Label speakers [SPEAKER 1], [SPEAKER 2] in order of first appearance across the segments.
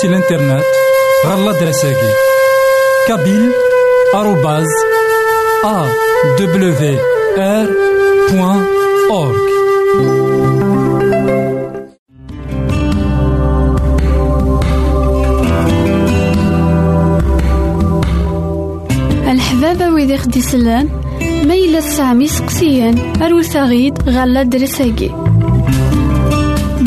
[SPEAKER 1] سي الانترنت غالا دراساكي كابيل آروباز أ دبليو آر بوان أورك
[SPEAKER 2] الحبابة ويدي خدي سلان ميلا سامي سقسيان أروساغيد غالا درساكي.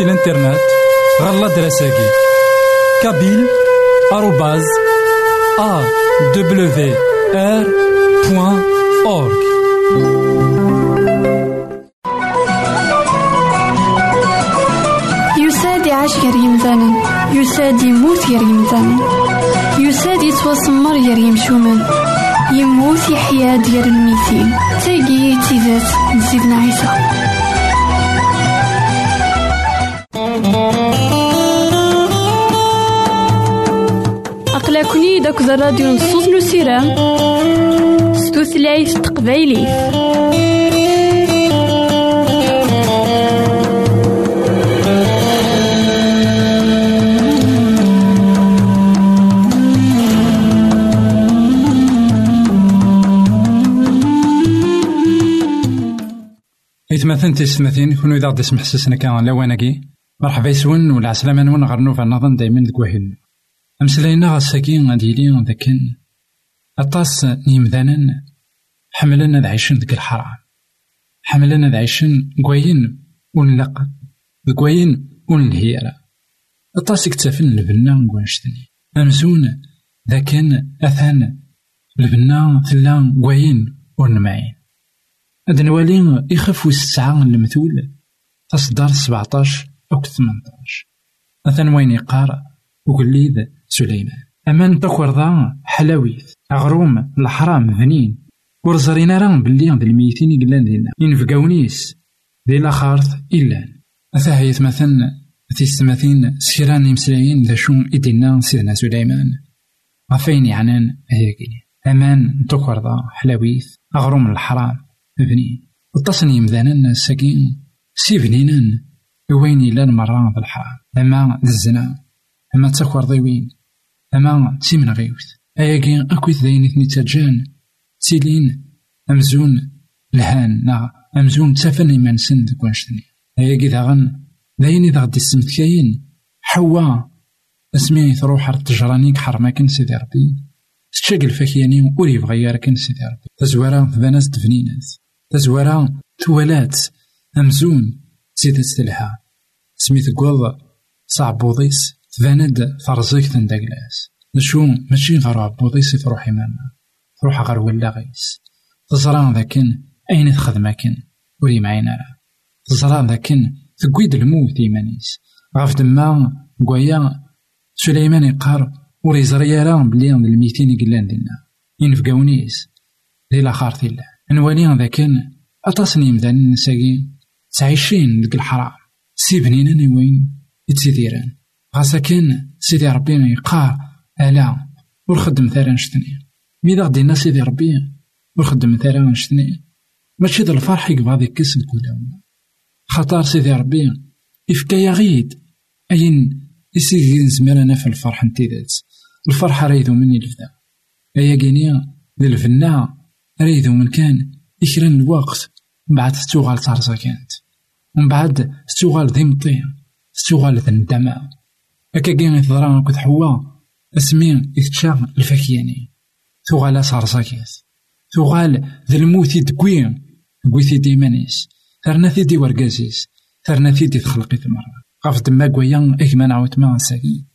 [SPEAKER 1] سي الانترنت غالا دراساكي كابيل آروباز أ دبليو آر بوان أورك يسادي يساد
[SPEAKER 2] يعيش غير يمثالا يساد يموت غير يمثالا يساد يا ريم شومان يموت يحيا ديال الميتين تاقي تيزات نزيدنا عيسى. أقلكني داك الراديو نصوص نسيرام ستوثلايف تقبايلي
[SPEAKER 1] إثمثن تيستمثين كونو إذا غدي سمح سسنا كان لواناكي مرحبا يسون ولا عسلامة نون غير نوفا نظن دايما دكواهل أمسلاينا غاساكي غادي يلي ذاكن. أطاس نيمذانا حملنا ذا عيشن ذك الحرام. حملنا ذا عيشن كواين ونلق. كواين ونلهيرا أطاس يكتفن البنا كوانشتني أمزون ذاكن أثان البنا ثلا كواين ونمعين. هاد نوالي يخف الساعة المثول تصدر سبعتاش أو ثمنتاش مثلا وين يقار وقليد سليمان. أمان تكورضا حلاويت أغروم الحرام ذنين. ورزرينا راه بلي ذا الميتين يقلان دينا. ينفقاونيس ذي لاخارت إلا. أثاهيت مثلا تيستماثين سيران يمسلايين ذا شو إدينا سيدنا سليمان. غفين يعنان هيكي أمان تكورضا حلاويت أغروم الحرام بنين وتصني يمدانا ساكين سي بنينان وين إلا المرة ذا الحرام أما الزنا. أما تسكر ضيوين أما تيمن غيوث أياكي أكويت ذاين إثني تاجان تيلين أمزون الهان نا أمزون تافن إيمان سن ديك وانشتني أياكي داغن ذاين إذا غدي السمت كاين حوا اسمي تروح التجرانيك حرماكن سيدي ربي تشاقل فاكياني وري بغيار كان سيدي ربي تزوارا فباناس دفنينات تزوارا توالات أمزون زيدت تلها سميت قوض صعبوضيس تباند فرزيك تندقلأس. نشو ماشي غير عبوضيس تروح إمانا تروح غير ولا غيس. تزرع ذاكن أين تخدماكن؟ وري معينا تزرع ذاكن تقويد الموت إيمانيس. غاف دما قويا سليمان يقار وري زريارا بلي الميتين يقلان دينا. ينفقاونيس دي لاخار تيلا نوالي ذاكن أتصني مدان نساقي تعيشين ديك الحرام. سي بنينا وين يتسيديران. غاسا كان سيدي ربي يقار ألا ور خدم ثارا نشتني ميدا غدينا سيدي ربي ور خدم ثارا نشتني ماشي ذا الفرح يقبض ديك الكولا خطار سيدي ربي يفكايا غيد. أين يسيدي نزمر أنا في الفرح نتيذات الفرح رايدو مني الفدا أيا كينيا للفنا رايدو من كان يكرن الوقت. من بعد تتوغال تارزا كانت ومن بعد تتوغال ذي مطيع. تتوغال ذي هكا كين يتضرا كد حوا أسمين يتشا الفاكياني. توغال صارزا كانت توغال ذي الموت يدقوين قويتي ديمانيس ثرنا ثيدي ورقازيس ثرنا ثيدي تخلقي ثمرة غاف دما قويا إكما نعاود ما ساكين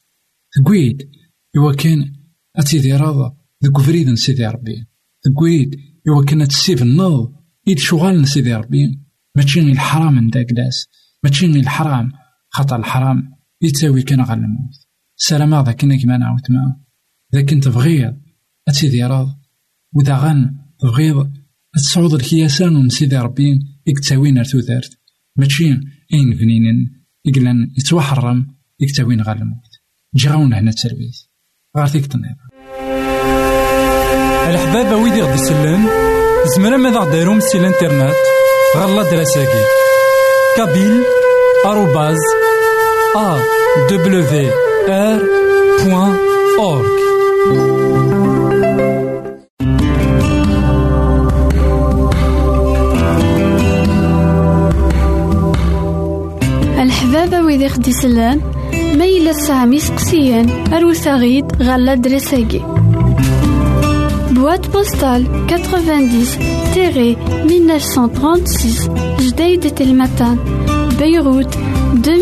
[SPEAKER 1] تقويد إوا كان أتيدي راض ذوك فريد سيدي ربي. تقويد إوا كان تسيف النض. إيد شغال سيدي ربي. ماشي الحرام نداك ماشي غير الحرام. خطر الحرام. يتساوي كان غير الموت. سلام ذاك كما انت بغيض أتيدي راض. وذا غن تبغيض تصعود الكياسان من سيدي ربي يكتاوين ار تودارت ماشي اين فنينن يقلن يتوحرم يكتاوين غير الموت. جي غاون هنا التلويث غير تنظيم
[SPEAKER 3] الحباب ويدي غدي يسلم زمرا ماذا غديرهم سي الانترنت غالا دراساكي كابيل آروباز أ دبليو آر بوان أورك
[SPEAKER 2] الحبابة ويدي خدي سلان ميلا سامي سقسيان أروساغيد غالا دراساكي Boîte postale 90-1936 Jdeï Telmatan Beyrouth 2040-1202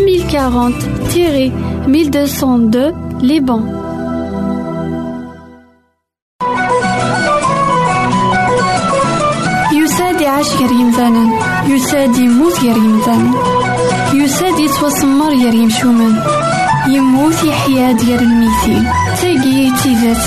[SPEAKER 2] Liban يساد عاش غير يمثالا يساد يموت يا ريمتان يساد يتوسمر يا ريمشومن يموت يحيا ديال الميتين تاقي تيزات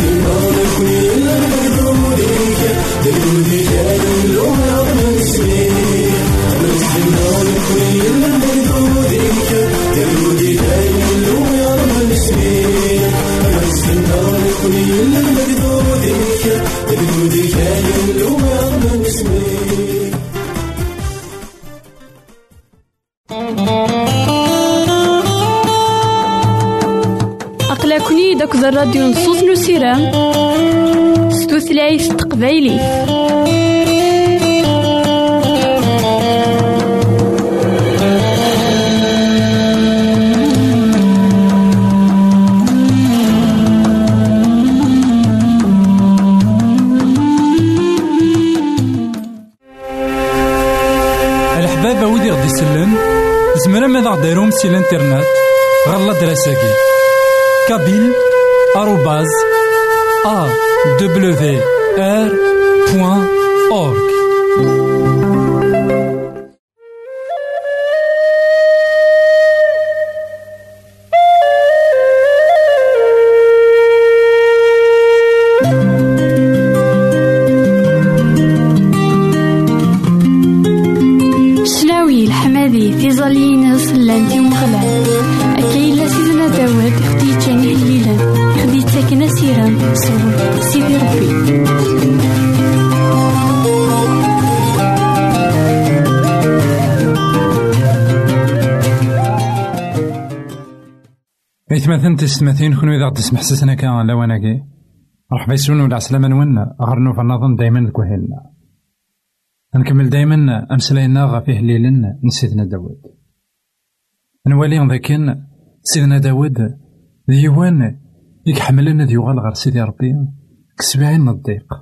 [SPEAKER 2] نزيدنا عيسى
[SPEAKER 4] أقلكني داك الراديو نصوص نسيران ستوثلايف تقبايلي.
[SPEAKER 3] يسلم زمرا ماذا غديرهم سي الانترنت. غالا دراساكي. كابيل. آروباز
[SPEAKER 1] تستمثين كونو إذا تسمح سسنا كان لواناكي مرحبا يسون ولا عسلامة نون غرنو فنظن دايما ذك وهلنا نكمل دايما أمسلاينا غا فيه ليلن نسيدنا داود. نولي ذاكن سيدنا داود ديوان يكحملنا ديوغال غير سيدي ربي. كسبعين الضيق.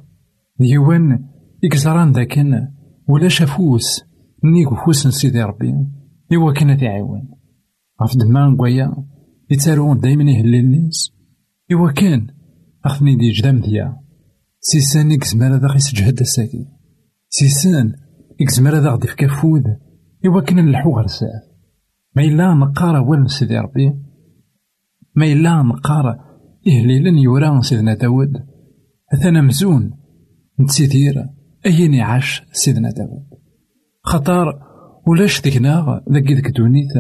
[SPEAKER 1] ديوان يكزران ذاكن ولا شافوس نيكو فوس سيدي ربي. إوا كان تعاون غف دمان قويا يتسارون دايما يهلي الناس. إوا كان أخذني دي جدام ديا سيسان إكزمار هذا غي سجهد الساكي سيسان إكزمار هذا غدي فكافود إوا كنا نلحو غرسات ما إلا نقارا وين سيدي ربي. ما إلا نقارا إهليلا يورا سيدنا داود أثنا مزون نتسيدير أين يعاش سيدنا داود خطر ولاش ذكنا ذاك ذك دونيت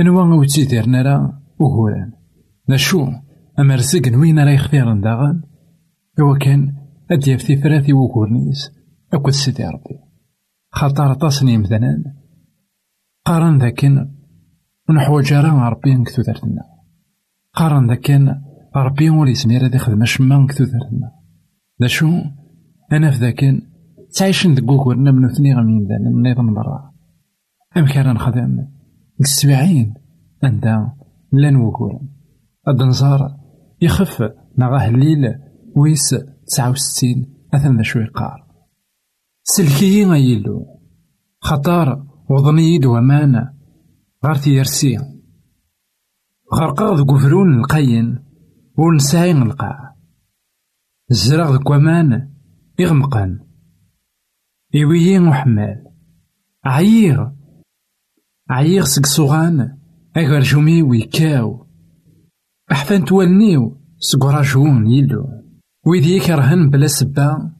[SPEAKER 1] أنوا وتسيديرنا راه وهوران نشو. أما رزق وين راه يختار داغن؟ هو كان أد ثلاثي وكورنيس. أكد سيدي ربي. خاطر طاسني مثلا. قارن ذاكن ونحوج راه ربي نكتو دارتنا قارن ذاكن ربي ولي سمير هذا يخدم شما نكتو دارتنا دا شو أنا في ذاكن تعيشن ذك وكورنا من ثني غمين ذا من نظام برا. أم كان نخدم السبعين عندها لأن وكورن الدنزار يخف نغاه الليل ويس تسعة وستين أثن ذا شوي قار. سلكي غيلو خطار وضني ومانا غار تيرسي. غرقا ذو قفرون القين ونساي القاع. الزرق ذو كوامان يغمقان. إيويين وحمال عييغ. عييغ سق صغان أغار جومي ويكاو أحفان توالنيو سقراجون يلو ويدي يكرهن بلا سبا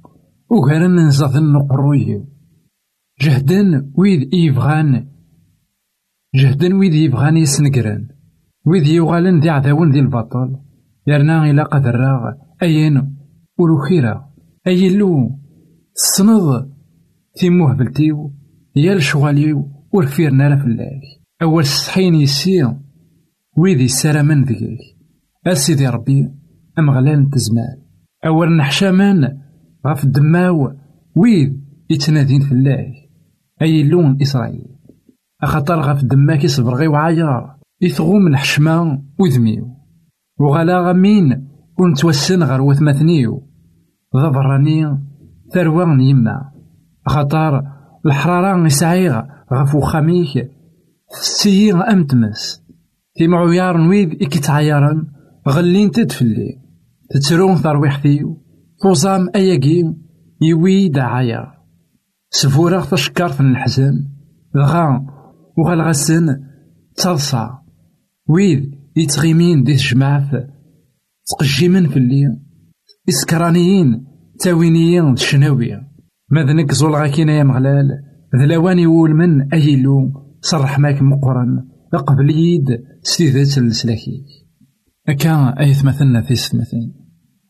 [SPEAKER 1] وغارن نزاذن نقرويو جهدن ويد يبغان جهدن ويد يبغان يسنقرن ويد يوغالن ذي عذاون ذي البطل يرنا إلى قدر أين ولو خيرا أيلو السنض في مهبلتيو يا الشغاليو ورفيرنا لا فلاك أول سحين يسير ويدي من ذيك. أسيدي ربي أمغلان تزمان أول نحشامان غف الدماو ويد يتنادين في الله. أي لون إسرائيل. أخطر غف دماك يصبرغي وعاير يثغوم الحشمة وذميو. وغلا غمين ونتوسن غير وثمثنيو ضبراني ثروان يما خطر الحرارة يسعيغ غف وخميك سيغ أمتمس. في معيار نويد إكيتعيرن غلين تدفلي. تترون ثرويحتيو توزام أياكي يويد عاير سفورة تشكر من الحزن دغا وغالغسن تصلصا ويد يتغيمين دي الجماعة تقجيمن في الليل إسكرانيين تاوينيين الشناوي ماذا نكزول غاكينا يا مغلال ذلاواني يقول من أيلو صرح ماك مقرن. قبل يد ستيذات السلاكي أكا أيث مثلنا في ستمثين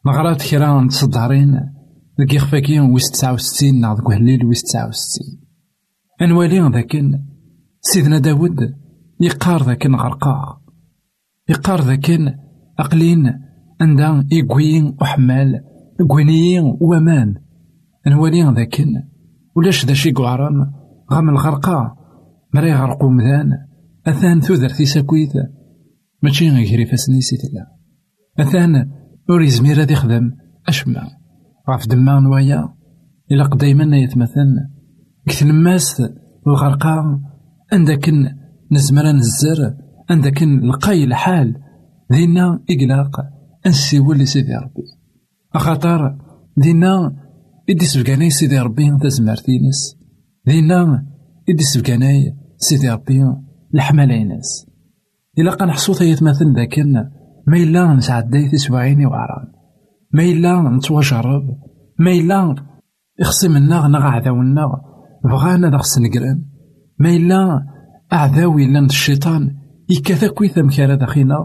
[SPEAKER 1] مغرات كرا تصدعرين ذك يخفاكي ويس تسعة وستين ناض كهليل ويس تسعة وستين. أنوالي ذاكن. سيدنا داود يقار ذاكن غرقا. يقار ذاكن أقلين عندها إيكوين وحمال إيكوينيين وأمان. نوالي ذاكن. ولاش ذا شي قعران غام الغرقا. مرا يغرقو مذان أثان ثوذر ساكويت ماشي غير فاسني سيتلا أثان ور يزمير هاد يخدم أشما غاف دما نوايا إلا قدايما يتمثل كتنماس الغرقا عندكن نزمر نزر عندكن لقاي الحال. دينا إقلاق أنسيول لسيدي ربي. أخاطر دينا إدي سبقاني سيدي ربي أنت زمرتينس دينا إدي سبقاني سيدي ربي الحمالينس إلا قا نحصو يتمثل ذاكن ما إلا نسعدي تسبعيني وعران. ما إلا نتواجرب ما إلا إخصي منا نغ عذاونا بغانا دغس نقرأن. ما إلا أعذاوي إلا الشيطان يكاثا كويثا مكارا داخينا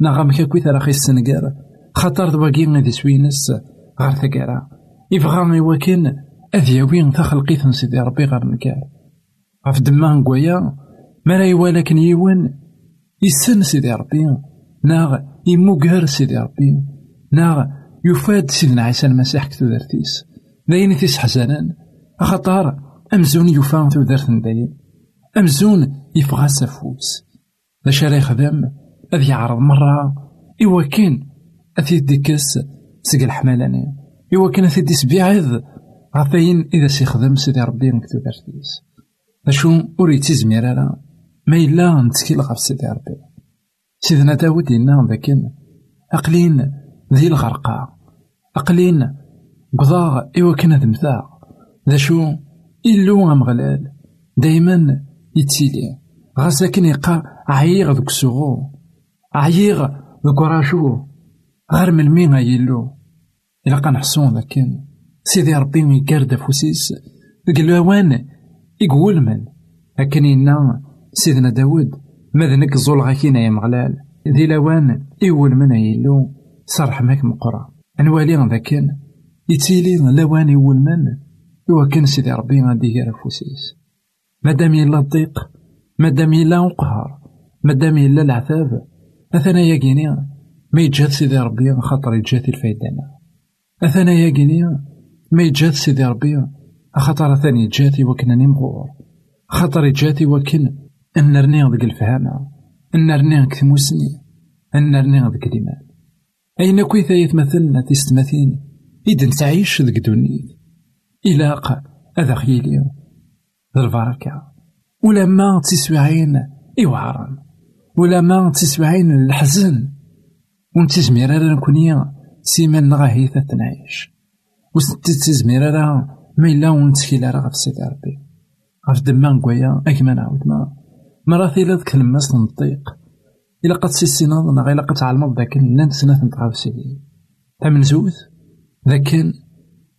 [SPEAKER 1] نغا مكا كويثا راخي السنقار خاطر دواكي غادي سوينس غار ثكارا يبغى إواكن أذياوين تخلقيت سيدي ربي غير نكار غف دما نقويا ما رأي ولكن يوان يسن سيدي ربي ناغ يموقهر سيدي ربي ناغ يفاد سيدنا عيسى المسيح كتو دارتيس. داين تيس حزنان خطار أمزون يفان تو دارت داين أمزون يفغى سافوس باش راه يخدم أذ يعرض مرة إوا كان أثي ديكس سق الحملاني إوا كان أثي ديس بيعض عطاين إذا سيخدم سيدي ربي نكتو أشو أريد تزمير ما إلا نتكيل غف سيدي ربي سيدنا داود إنا ذاكن أقلين ذي الغرقاء أقلين قضاء إوا كان هاد مثاق ذا شو إلو أمغلال دايما يتسيلي غاس لكن يقا عيغ ذوك السوغو عيغ ذوك راشو غير من مين يلو إلا كنحسون لكن سيدي ربي يقارد فوسيس ذاك الوان يقول من؟ لكن إنا سيدنا داود ماذا زول غاكينا يا مغلال. ذي لوان إول من يلو صرح ماك مقرا نوالي ذاك يتيلي لوان إول من؟ إوا كان سيدي ربي غادي يقرا فوسيس. مادام يلا الضيق مادام يلا القهر مادام يلا العذاب أثنا يا كينيا ما يتجاد سيدي ربي خاطر يتجاد الفايدة. أثنا يا كينيا ما يتجاد سيدي ربي خاطر ثاني يتجاد وكنني مغور خاطر يتجاد وكن. أن نرني ذيك الفهامة أن نرني كتموسني أن نرني ذيك الإيمان أين كويثا يتمثلنا تيستمثين إذا تعيش ذيك دوني. إلاق هذا خيلي. ذا البركة. ولما تسوعين إوعرا ولما تسوعين الحزن. ونتزمير راه نكوني سيمان نغاهيثا تنعيش. وستتزمير راه ما إلا ونتكيل راه غف سيدي ربي غف دما نقويا أكما نعاود ما مراتي لا ذك الماس نطيق إلا قد سيسيناض نغا إلا قد تعلمض ذاك نان سنة نتغاف سيدي تامن زوث ذاك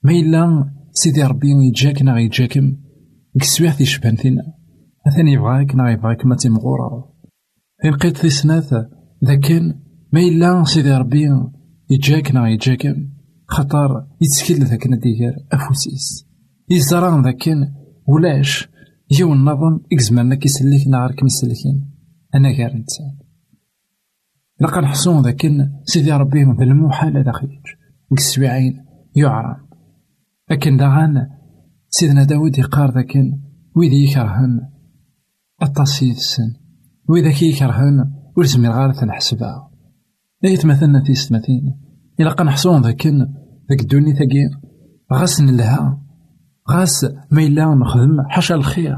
[SPEAKER 1] ما إلا سيدي ربي يجاك نغا يجاكم كسويح يشبهن فينا أثاني يبغاك نغا يبغاك ما تيمغورا فين لقيت في سناث ذاكن ما إلا سيدي ربي يجاك نغا يجاكم خطر يتسكيل ذاك ندير أفوسيس يزرع ذاكن ولاش. يو النظم إكزمان كيسليك نهار كيسليكين أنا غير إنسان لقا نحسون ذاكن سيدي ربي بالمحال هذا خيج كسويعين يعرم لكن داغان سيدنا داود يقار ذاكن ويدي يكرهن التصيد السن وإذا كي يكرهن ولزمير غارة الحسبة إيت مثلنا في ستماتين إلا قنحصون ذاكن ذاك الدوني ثاقي غاس نلها غاس ما إلا نخدم حاشا الخير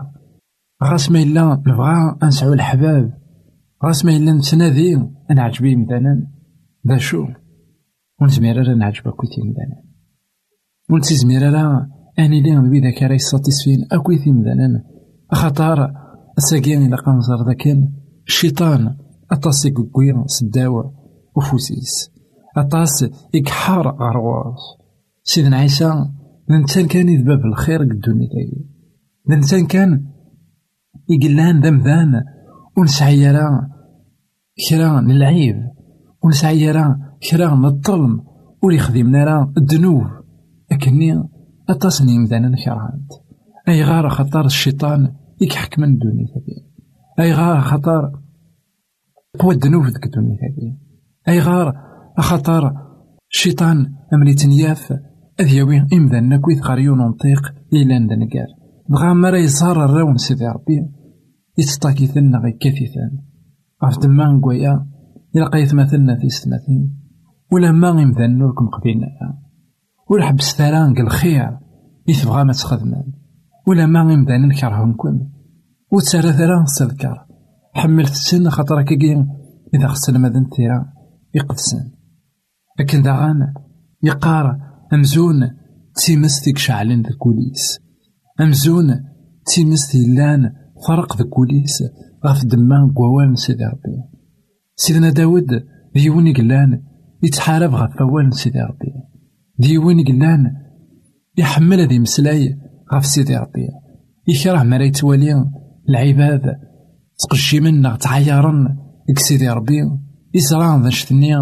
[SPEAKER 1] غاس ما إلا نبغى نسعو الحباب غاس ما إلا نتنادي أنا عجبي مثلا ذا شو ونزمير راه نعجبك كويتي مثلا ونتزمير راه أني لي نبي ذاك راه يساتيسفين أكويتي مثلا خطر أساقين إلا قنزر ذاكن الشيطان أطاس يقوي سداوة وفوسيس أطاس يكحار غرواس سيدنا عيسى الإنسان كان يذباب الخير قد الدنيا تاقي الإنسان كان يقلان ذمذان ونسعيرا كرا للعيب ونسعيرا كرا من الظلم وليخدمنا راه الذنوب. لكني أتصني مذانا كرهانت أي غار خطر الشيطان يكحك من الدنيا تاقي أي غار خطر قوى الذنوب ذك الدنيا تاقي أي غار خطر الشيطان أمري تنياف أذ يوي إمذا كويت غاريون نطيق إلا ندنقار دغا مرا يصار الراون سيدي ربي. يتطاكي ثنا غي كثيثان غاف دما نقويا يلقى مثلنا في ستماثين ولا ما غيمذا نوركم قبيلنا. ولا حبس ثرانق الخير يتبغى ما تخدمان ولا ما غيمذا نكرهنكم وتسارى ثرا سلكر حملت السن خاطر كي إذا خصنا ماذا ثيرا يقدسن لكن داغان يقار أمزون تيمس شعلن ذا كوليس. أمزون تيمس لأن فرق ذا كوليس. غاف دما قوال سيدي ربي. سيدنا داود ديوني قلان يتحارب غاف فوال سيدي ربي. ديوني قلان يحمل ذي مسلاي غاف سيدي ربي. يكره مرا يتوالي العباد. تقشي منا تعيرن سيدي ربي. يسران ذا شتني.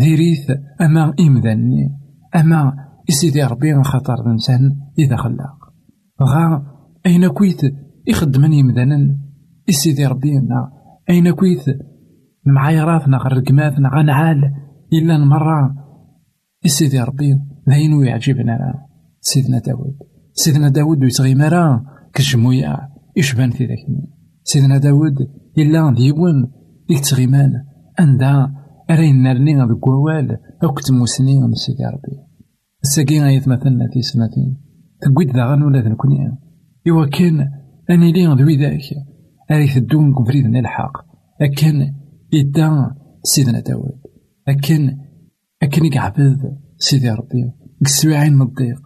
[SPEAKER 1] ذيريث أما إمذاني. أما إسيدي ربي خاطر الإنسان إذا خلاق. غا أين كويت يخدمن يمذانا إسيدي ربي أين كويت؟ المعايراتنا غا غنعال إلا المرة إسيدي ربي ذاين ويعجبنا سيدنا داود سيدنا داود ويتغي مرا. كجمويا يشبان في ذاك سيدنا داود إلا ديون ديك تغيمان عندها أرين نرني ذك ووال سيدي ربي. الساقين غايت مثلنا تقويد ذا غنو لا ذنكوني إوا كان أنا لي ذوي ذاك. أريث الدون كفريد الحق أكن إدا سيدنا داود أكن أكن يقعبد سيدي ربي.
[SPEAKER 5] كسواعين الضيق.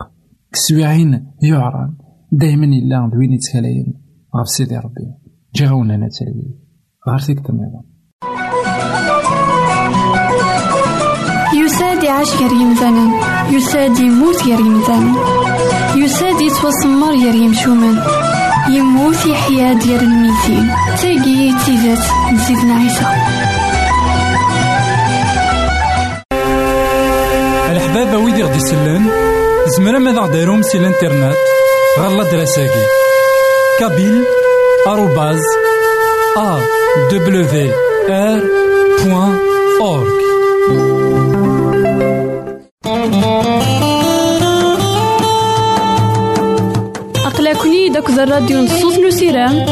[SPEAKER 5] كسواعين يعران. دايما إلا دوين يتكلاين غف سيدي ربي. جي غونا نتلوي غير تماما.
[SPEAKER 3] يساد يعيش غير يمثالا يساد يموت غير يمثالا يساد يتوسمر غير يمشومان يموت يحيا ديال الميتين. تاقي تيزات نزيدنا عيسى
[SPEAKER 1] الحبابة ويدي غدي يسلم زمرا ماذا غديرهم سي الانترنت غالا دراساكي. كابيل آروباز أ دبليو آر
[SPEAKER 6] داك الراديو نصوص نسيرام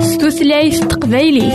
[SPEAKER 6] ستوثلايف تقبايلي